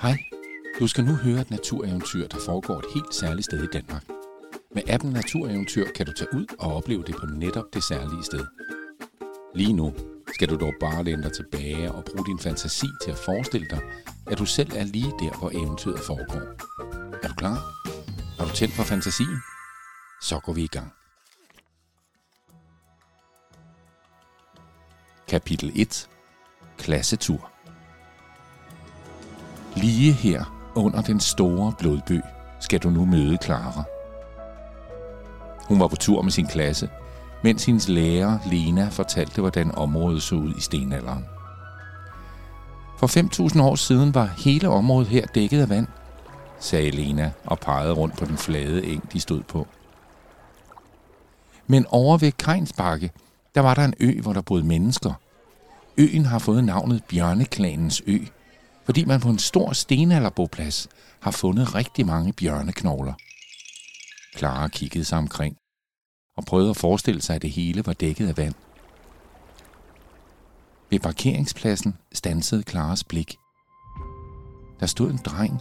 Hej, du skal nu høre et natureventyr, der foregår et helt særligt sted i Danmark. Med appen Natureventyr kan du tage ud og opleve det på netop det særlige sted. Lige nu skal du dog bare læne dig tilbage og bruge din fantasi til at forestille dig, at du selv er lige der, hvor eventyret foregår. Er du klar? Er du tændt for fantasien? Så går vi i gang. Kapitel 1. Klassetur. Lige her under den store blodbø skal du nu møde Clara. Hun var på tur med sin klasse, mens hendes lærer Lena fortalte, hvordan området så ud i stenalderen. For 5.000 år siden var hele området her dækket af vand, sagde Lena og pegede rundt på den flade eng, de stod på. Men over ved Kejnsbakke, der var der en ø, hvor der boede mennesker. Øen har fået navnet Bjørneklanens ø, fordi man på en stor stenalderboplads har fundet rigtig mange bjørneknogler. Clara kiggede sig omkring og prøvede at forestille sig, at det hele var dækket af vand. Ved parkeringspladsen stansede Klaras blik. Der stod en dreng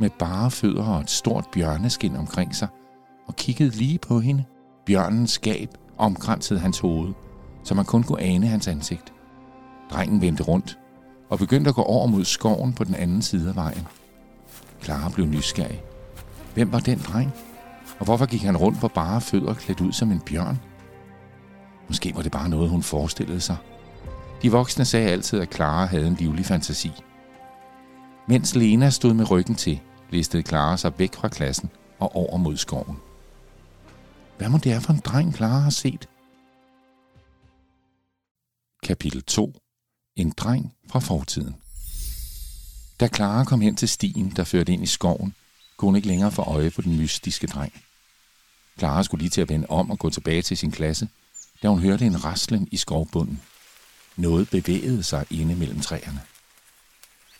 med bare fødder og et stort bjørneskin omkring sig og kiggede lige på hende. Bjørnens skab omkransede hans hoved, så man kun kunne ane hans ansigt. Drengen vendte rundt og begyndte at gå over mod skoven på den anden side af vejen. Clara blev nysgerrig. Hvem var den dreng? Og hvorfor gik han rundt på bare fødder klædt ud som en bjørn? Måske var det bare noget, hun forestillede sig. De voksne sagde altid, at Clara havde en livlig fantasi. Mens Lena stod med ryggen til, listede Clara sig væk fra klassen og over mod skoven. Hvad må det er for en dreng, Clara har set? Kapitel 2 en dreng fra fortiden. Da Clara kom hen til stien, der førte ind i skoven, kunne hun ikke længere få øje på den mystiske dreng. Clara skulle lige til at vende om og gå tilbage til sin klasse, da hun hørte en raslen i skovbunden. Noget bevægede sig inde mellem træerne.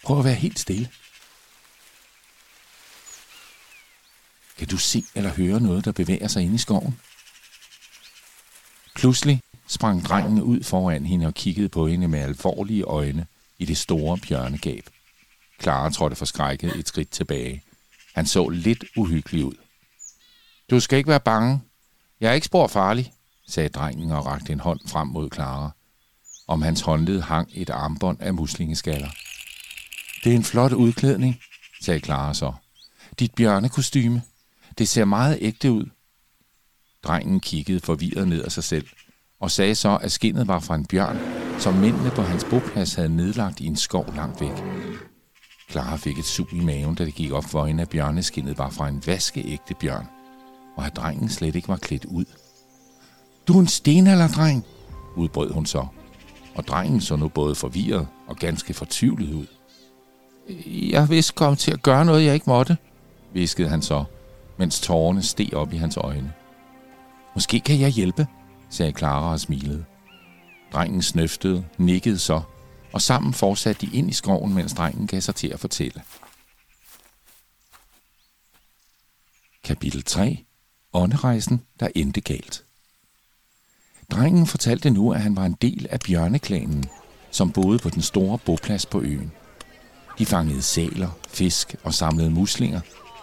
Prøv at være helt stille. Kan du se eller høre noget, der bevæger sig inde i skoven? Pludselig sprang drengen ud foran hende og kiggede på hende med alvorlige øjne i det store bjørnegab. Clara trådte forskrækket et skridt tilbage. Han så lidt uhyggelig ud. Du skal ikke være bange. Jeg er ikke spor farlig, sagde drengen og rakte en hånd frem mod Clara. Om hans håndled hang et armbånd af muslingeskaller. Det er en flot udklædning, sagde Clara så. Dit bjørnekostyme. Det ser meget ægte ud. Drengen kiggede forvirret ned af sig selv – og sagde så, at skinnet var fra en bjørn, som mændene på hans boplads havde nedlagt i en skov langt væk. Clara fik et sug i maven, da det gik op for hende, at bjørneskinnet var fra en vaskeægte bjørn, og at drengen slet ikke var klædt ud. Du er en stenalderdreng, udbrød hun så, og drengen så nu både forvirret og ganske fortvivlet ud. Jeg vidste kom til at gøre noget, jeg ikke måtte, viskede han så, mens tårerne steg op i hans øjne. Måske kan jeg hjælpe, sagde Clara og smilede. Drengen snøftede, nikkede så, og sammen fortsatte de ind i skoven, mens drengen gav sig til at fortælle. Kapitel 3. Ånderejsen, der endte galt. Drengen fortalte nu, at han var en del af bjørneklanen, som boede på den store boplads på øen. De fangede sæler, fisk og samlede muslinger,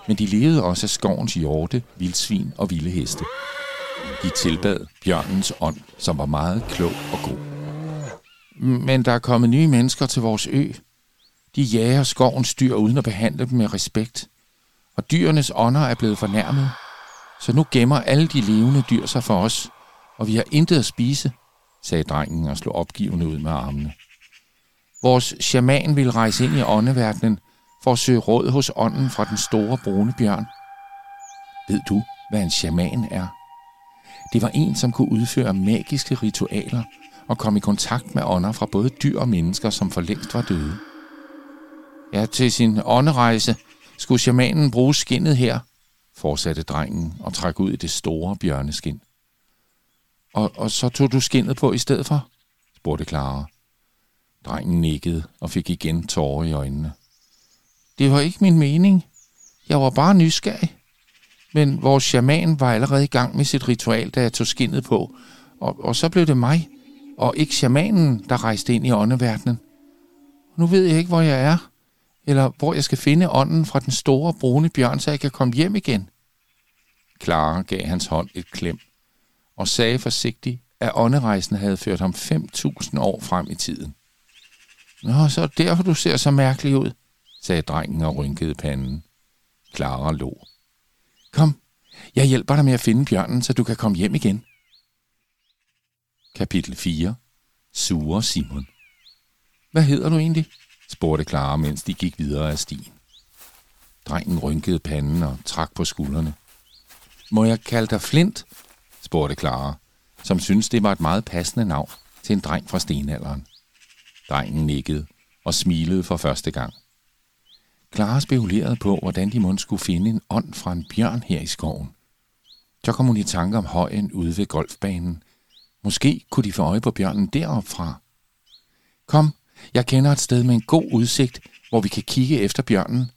men de levede også af skovens hjorte, vildsvin og vilde heste. De tilbad bjørnens ånd, som var meget klog og god. Men der er kommet nye mennesker til vores ø. De jager skovens dyr uden at behandle dem med respekt. Og dyrenes ånder er blevet fornærmet. Så nu gemmer alle de levende dyr sig for os, og vi har intet at spise, sagde drengen og slog opgivende ud med armene. Vores shaman vil rejse ind i åndeverdenen for at søge råd hos ånden fra den store brune bjørn. Ved du, hvad en shaman er? Det var en, som kunne udføre magiske ritualer og komme i kontakt med ånder fra både dyr og mennesker, som for længst var døde. Ja, til sin ånderejse skulle shamanen bruge skinnet her, fortsatte drengen og trak ud i det store bjørneskin. Og, og så tog du skinnet på i stedet for? spurgte Clara. Drengen nikkede og fik igen tårer i øjnene. Det var ikke min mening. Jeg var bare nysgerrig. Men vores shaman var allerede i gang med sit ritual, da jeg tog skinnet på. Og, og så blev det mig, og ikke shamanen, der rejste ind i åndeverdenen. Nu ved jeg ikke, hvor jeg er. eller hvor jeg skal finde ånden fra den store brune bjørn, så jeg kan komme hjem igen. Clara gav hans hånd et klem og sagde forsigtigt, at ånderejsen havde ført ham 5.000 år frem i tiden. Nå, så derfor du ser så mærkelig ud, sagde drengen og rynkede panden. Clara lå. Kom, jeg hjælper dig med at finde bjørnen, så du kan komme hjem igen. Kapitel 4 Sure Simon Hvad hedder du egentlig? spurgte Clara, mens de gik videre af stien. Drengen rynkede panden og trak på skuldrene. Må jeg kalde dig Flint? spurgte Clara, som syntes, det var et meget passende navn til en dreng fra stenalderen. Drengen nikkede og smilede for første gang. Clara spekulerede på, hvordan de måske skulle finde en ånd fra en bjørn her i skoven. Så kom hun i tanke om højen ude ved golfbanen. Måske kunne de få øje på bjørnen deroppe fra. Kom, jeg kender et sted med en god udsigt, hvor vi kan kigge efter bjørnen,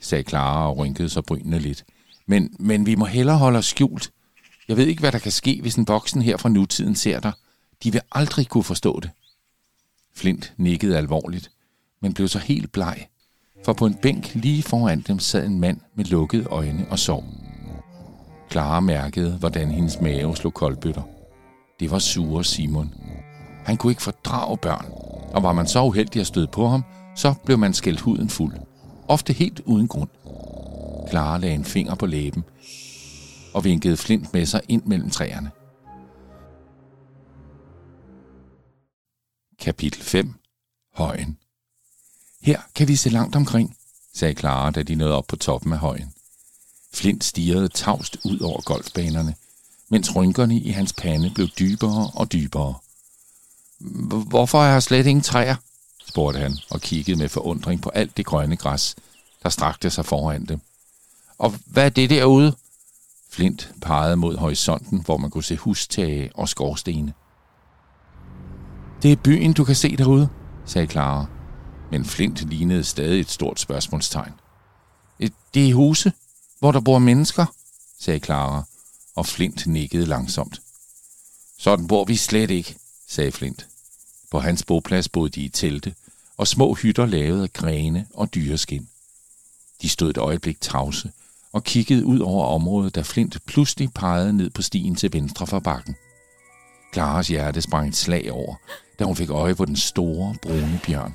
sagde Clara og rynkede sig brynene lidt. Men, men vi må hellere holde os skjult. Jeg ved ikke, hvad der kan ske, hvis en voksen her fra nutiden ser dig. De vil aldrig kunne forstå det. Flint nikkede alvorligt, men blev så helt bleg, for på en bænk lige foran dem sad en mand med lukkede øjne og sov. Clara mærkede, hvordan hendes mave slog koldbøtter. Det var sure Simon. Han kunne ikke fordrage børn, og var man så uheldig at støde på ham, så blev man skældt huden fuld. Ofte helt uden grund. Clara lagde en finger på læben og vinkede Flint med sig ind mellem træerne. Kapitel 5 Højen her kan vi se langt omkring, sagde Clara, da de nåede op på toppen af højen. Flint stirrede tavst ud over golfbanerne, mens rynkerne i hans pande blev dybere og dybere. Hvorfor er der slet ingen træer? spurgte han og kiggede med forundring på alt det grønne græs, der strakte sig foran dem. Og hvad er det derude? Flint pegede mod horisonten, hvor man kunne se hustage og skorstene. Det er byen, du kan se derude, sagde Clara. Men Flint lignede stadig et stort spørgsmålstegn. Det er huse, hvor der bor mennesker, sagde Clara, og Flint nikkede langsomt. Sådan bor vi slet ikke, sagde Flint. På hans boplads boede de i telte, og små hytter lavet af grene og dyreskin. De stod et øjeblik tavse og kiggede ud over området, da Flint pludselig pegede ned på stien til venstre for bakken. Klares hjerte sprang et slag over, da hun fik øje på den store, brune bjørn,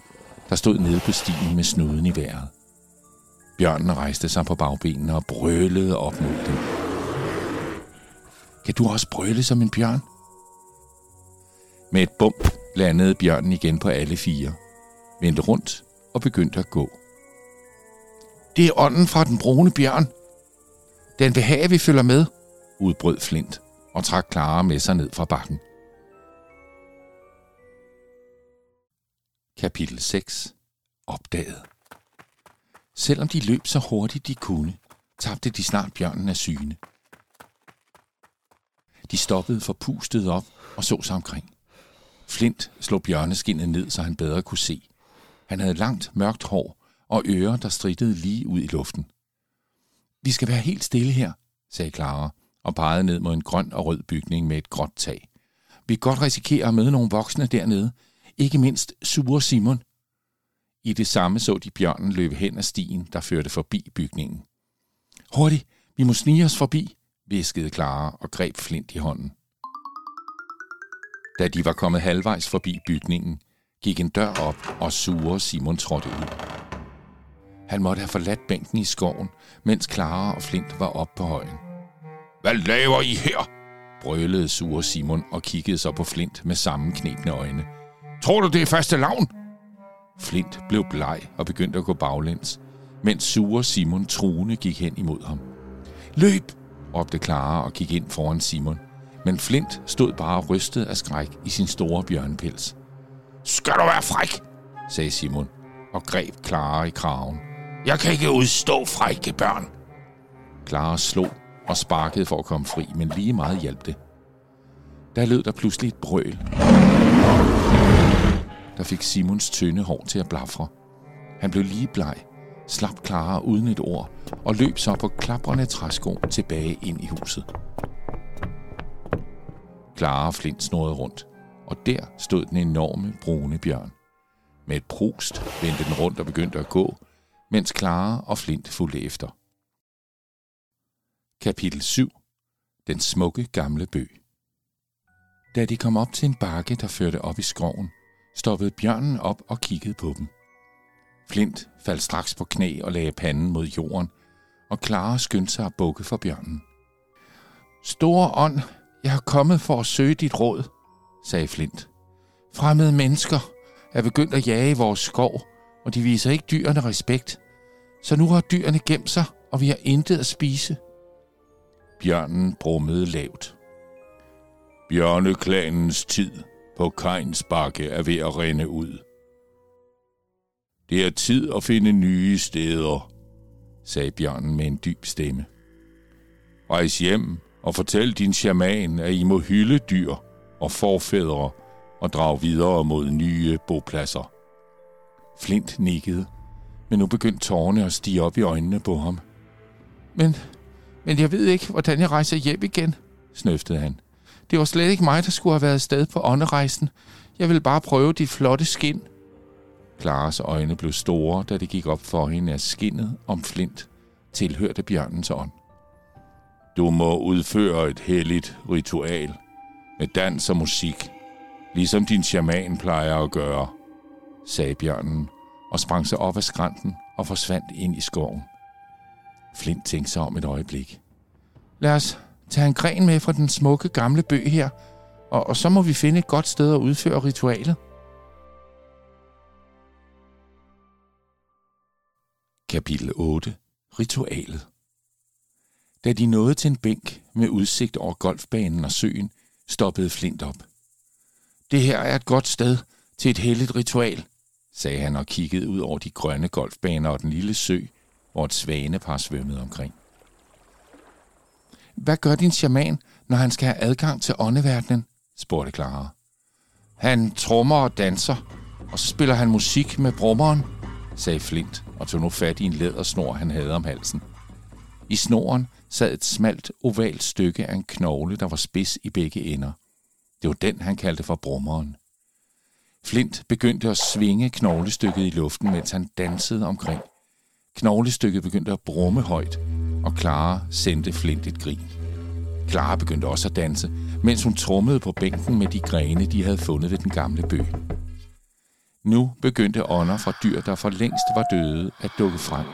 der stod nede på stien med snuden i vejret. Bjørnen rejste sig på bagbenene og brølede op mod dem. Kan du også brøle som en bjørn? Med et bump landede bjørnen igen på alle fire, vendte rundt og begyndte at gå. Det er ånden fra den brune bjørn. Den vil have, at vi følger med, udbrød Flint og trak Clara med sig ned fra bakken. Kapitel 6 Opdaget Selvom de løb så hurtigt de kunne, tabte de snart bjørnen af syne. De stoppede forpustet op og så sig omkring. Flint slog bjørneskinnet ned, så han bedre kunne se. Han havde langt, mørkt hår og ører, der strittede lige ud i luften. Vi skal være helt stille her, sagde Clara og pegede ned mod en grøn og rød bygning med et gråt tag. Vi kan godt risikere at møde nogle voksne dernede, ikke mindst sure Simon. I det samme så de bjørnen løbe hen ad stien, der førte forbi bygningen. Hurtigt, vi må snige os forbi, viskede Clara og greb Flint i hånden. Da de var kommet halvvejs forbi bygningen, gik en dør op, og sure Simon trådte ud. Han måtte have forladt bænken i skoven, mens Clara og Flint var oppe på højen. Hvad laver I her? brølede sure Simon og kiggede så på Flint med sammenknebne øjne. Tror du, det er faste lavn? Flint blev bleg og begyndte at gå baglæns, mens sure Simon truende gik hen imod ham. Løb! råbte Clara og gik ind foran Simon. Men Flint stod bare rystet af skræk i sin store bjørnpels. Skal du være fræk, sagde Simon og greb Clara i kraven. Jeg kan ikke udstå frække børn. Clara slog og sparkede for at komme fri, men lige meget hjalp det. Der lød der pludselig et brøl, der fik Simons tynde hår til at blafre. Han blev lige bleg, slap Clara uden et ord og løb så på klaprende træsko tilbage ind i huset. Clara og Flint snurrede rundt, og der stod den enorme brune bjørn. Med et prust vendte den rundt og begyndte at gå, mens Clara og Flint fulgte efter. Kapitel 7 Den smukke gamle bøg Da de kom op til en bakke, der førte op i skoven, stoppede bjørnen op og kiggede på dem. Flint faldt straks på knæ og lagde panden mod jorden, og Clara skyndte sig at bukke for bjørnen. Store ånd, jeg er kommet for at søge dit råd, sagde Flint. Fremmede mennesker er begyndt at jage i vores skov, og de viser ikke dyrene respekt. Så nu har dyrene gemt sig, og vi har intet at spise. Bjørnen brummede lavt. Bjørneklanens tid på Kajns bakke er ved at rinde ud. Det er tid at finde nye steder, sagde bjørnen med en dyb stemme. Rejs hjem og fortæl din shaman, at I må hylde dyr og forfædre og drage videre mod nye bopladser. Flint nikkede, men nu begyndte tårerne at stige op i øjnene på ham. Men, men jeg ved ikke, hvordan jeg rejser hjem igen, snøftede han. Det var slet ikke mig, der skulle have været afsted på ånderejsen. Jeg ville bare prøve dit flotte skin. Klares øjne blev store, da det gik op for hende, at skinnet om flint tilhørte bjørnens ånd. Du må udføre et helligt ritual med dans og musik, ligesom din shaman plejer at gøre, sagde bjørnen og sprang sig op af skrænten og forsvandt ind i skoven. Flint tænkte sig om et øjeblik. Lad os tage en gren med fra den smukke gamle bøg her, og, og så må vi finde et godt sted at udføre ritualet. Kapitel 8. Ritualet Da de nåede til en bænk med udsigt over golfbanen og søen, stoppede Flint op. Det her er et godt sted til et helligt ritual, sagde han og kiggede ud over de grønne golfbaner og den lille sø, hvor et svanepar svømmede omkring. Hvad gør din shaman, når han skal have adgang til åndeverdenen? spurgte Clara. Han trommer og danser, og så spiller han musik med brummeren, sagde Flint og tog nu fat i en lædersnor, han havde om halsen. I snoren sad et smalt, ovalt stykke af en knogle, der var spids i begge ender. Det var den, han kaldte for brummeren. Flint begyndte at svinge knoglestykket i luften, mens han dansede omkring. Knoglestykket begyndte at brumme højt, og Clara sendte Flint et grin. Clara begyndte også at danse, mens hun trummede på bænken med de grene, de havde fundet ved den gamle bøg. Nu begyndte ånder fra dyr, der for længst var døde, at dukke frem.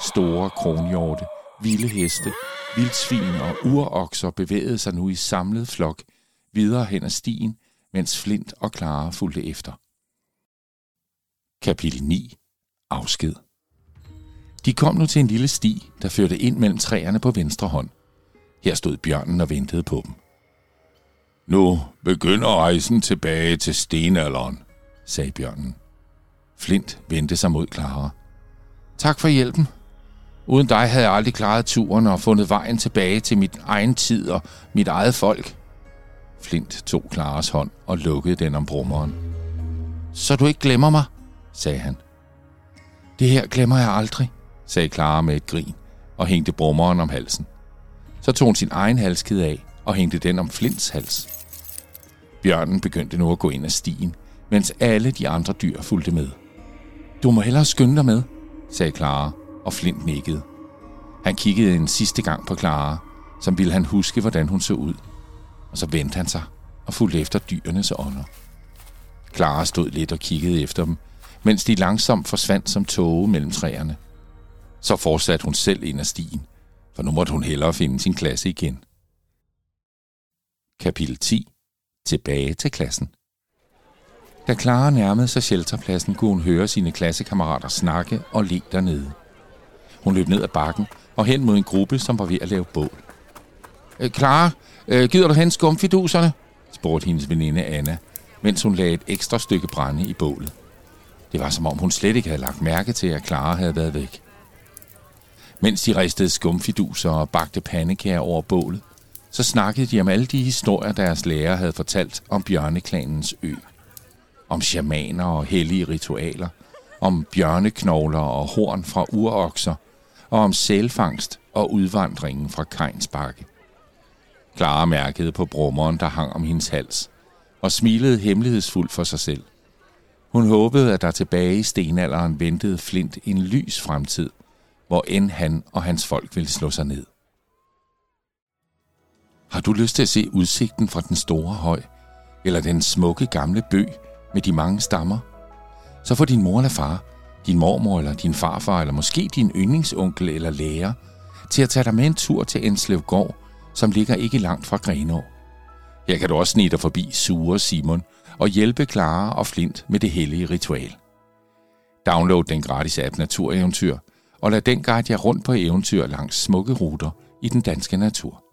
Store kronhjorte, vilde heste, vildsvin og urokser bevægede sig nu i samlet flok videre hen ad stien, mens Flint og Clara fulgte efter. Kapitel 9. Afsked de kom nu til en lille sti, der førte ind mellem træerne på venstre hånd. Her stod bjørnen og ventede på dem. Nu begynder rejsen tilbage til stenalderen, sagde bjørnen. Flint vendte sig mod Clara. Tak for hjælpen. Uden dig havde jeg aldrig klaret turen og fundet vejen tilbage til mit egen tid og mit eget folk. Flint tog Klaras hånd og lukkede den om brummeren. Så du ikke glemmer mig, sagde han. Det her glemmer jeg aldrig, sagde Clara med et grin og hængte brummeren om halsen. Så tog hun sin egen halskæde af og hængte den om Flints hals. Bjørnen begyndte nu at gå ind ad stien, mens alle de andre dyr fulgte med. Du må hellere skynde dig med, sagde Clara, og Flint nikkede. Han kiggede en sidste gang på Clara, som ville han huske, hvordan hun så ud. Og så vendte han sig og fulgte efter dyrenes ånder. Clara stod lidt og kiggede efter dem, mens de langsomt forsvandt som tåge mellem træerne. Så fortsatte hun selv ind ad stien, for nu måtte hun hellere finde sin klasse igen. Kapitel 10. Tilbage til klassen. Da Clara nærmede sig shelterpladsen, kunne hun høre sine klassekammerater snakke og le dernede. Hun løb ned ad bakken og hen mod en gruppe, som var ved at lave bål. Øh, Clara, øh, gider du hen skumfiduserne? spurgte hendes veninde Anna, mens hun lagde et ekstra stykke brænde i bålet. Det var som om hun slet ikke havde lagt mærke til, at Clara havde været væk. Mens de ristede skumfiduser og bagte pandekager over bålet, så snakkede de om alle de historier, deres lærer havde fortalt om bjørneklanens ø. Om shamaner og hellige ritualer, om bjørneknogler og horn fra urokser, og om sælfangst og udvandringen fra Kajnsbakke. Clara mærkede på brummeren, der hang om hendes hals, og smilede hemmelighedsfuldt for sig selv. Hun håbede, at der tilbage i stenalderen ventede Flint en lys fremtid, hvor end han og hans folk ville slå sig ned. Har du lyst til at se udsigten fra den store høj, eller den smukke gamle bø med de mange stammer? Så får din mor eller far, din mormor eller din farfar, eller måske din yndlingsonkel eller lærer, til at tage dig med en tur til Enslev Gård, som ligger ikke langt fra Grenå. Her kan du også snige dig forbi Sure Simon og hjælpe Clara og Flint med det hellige ritual. Download den gratis app Natureventyr, og lad den guide jer rundt på eventyr langs smukke ruter i den danske natur.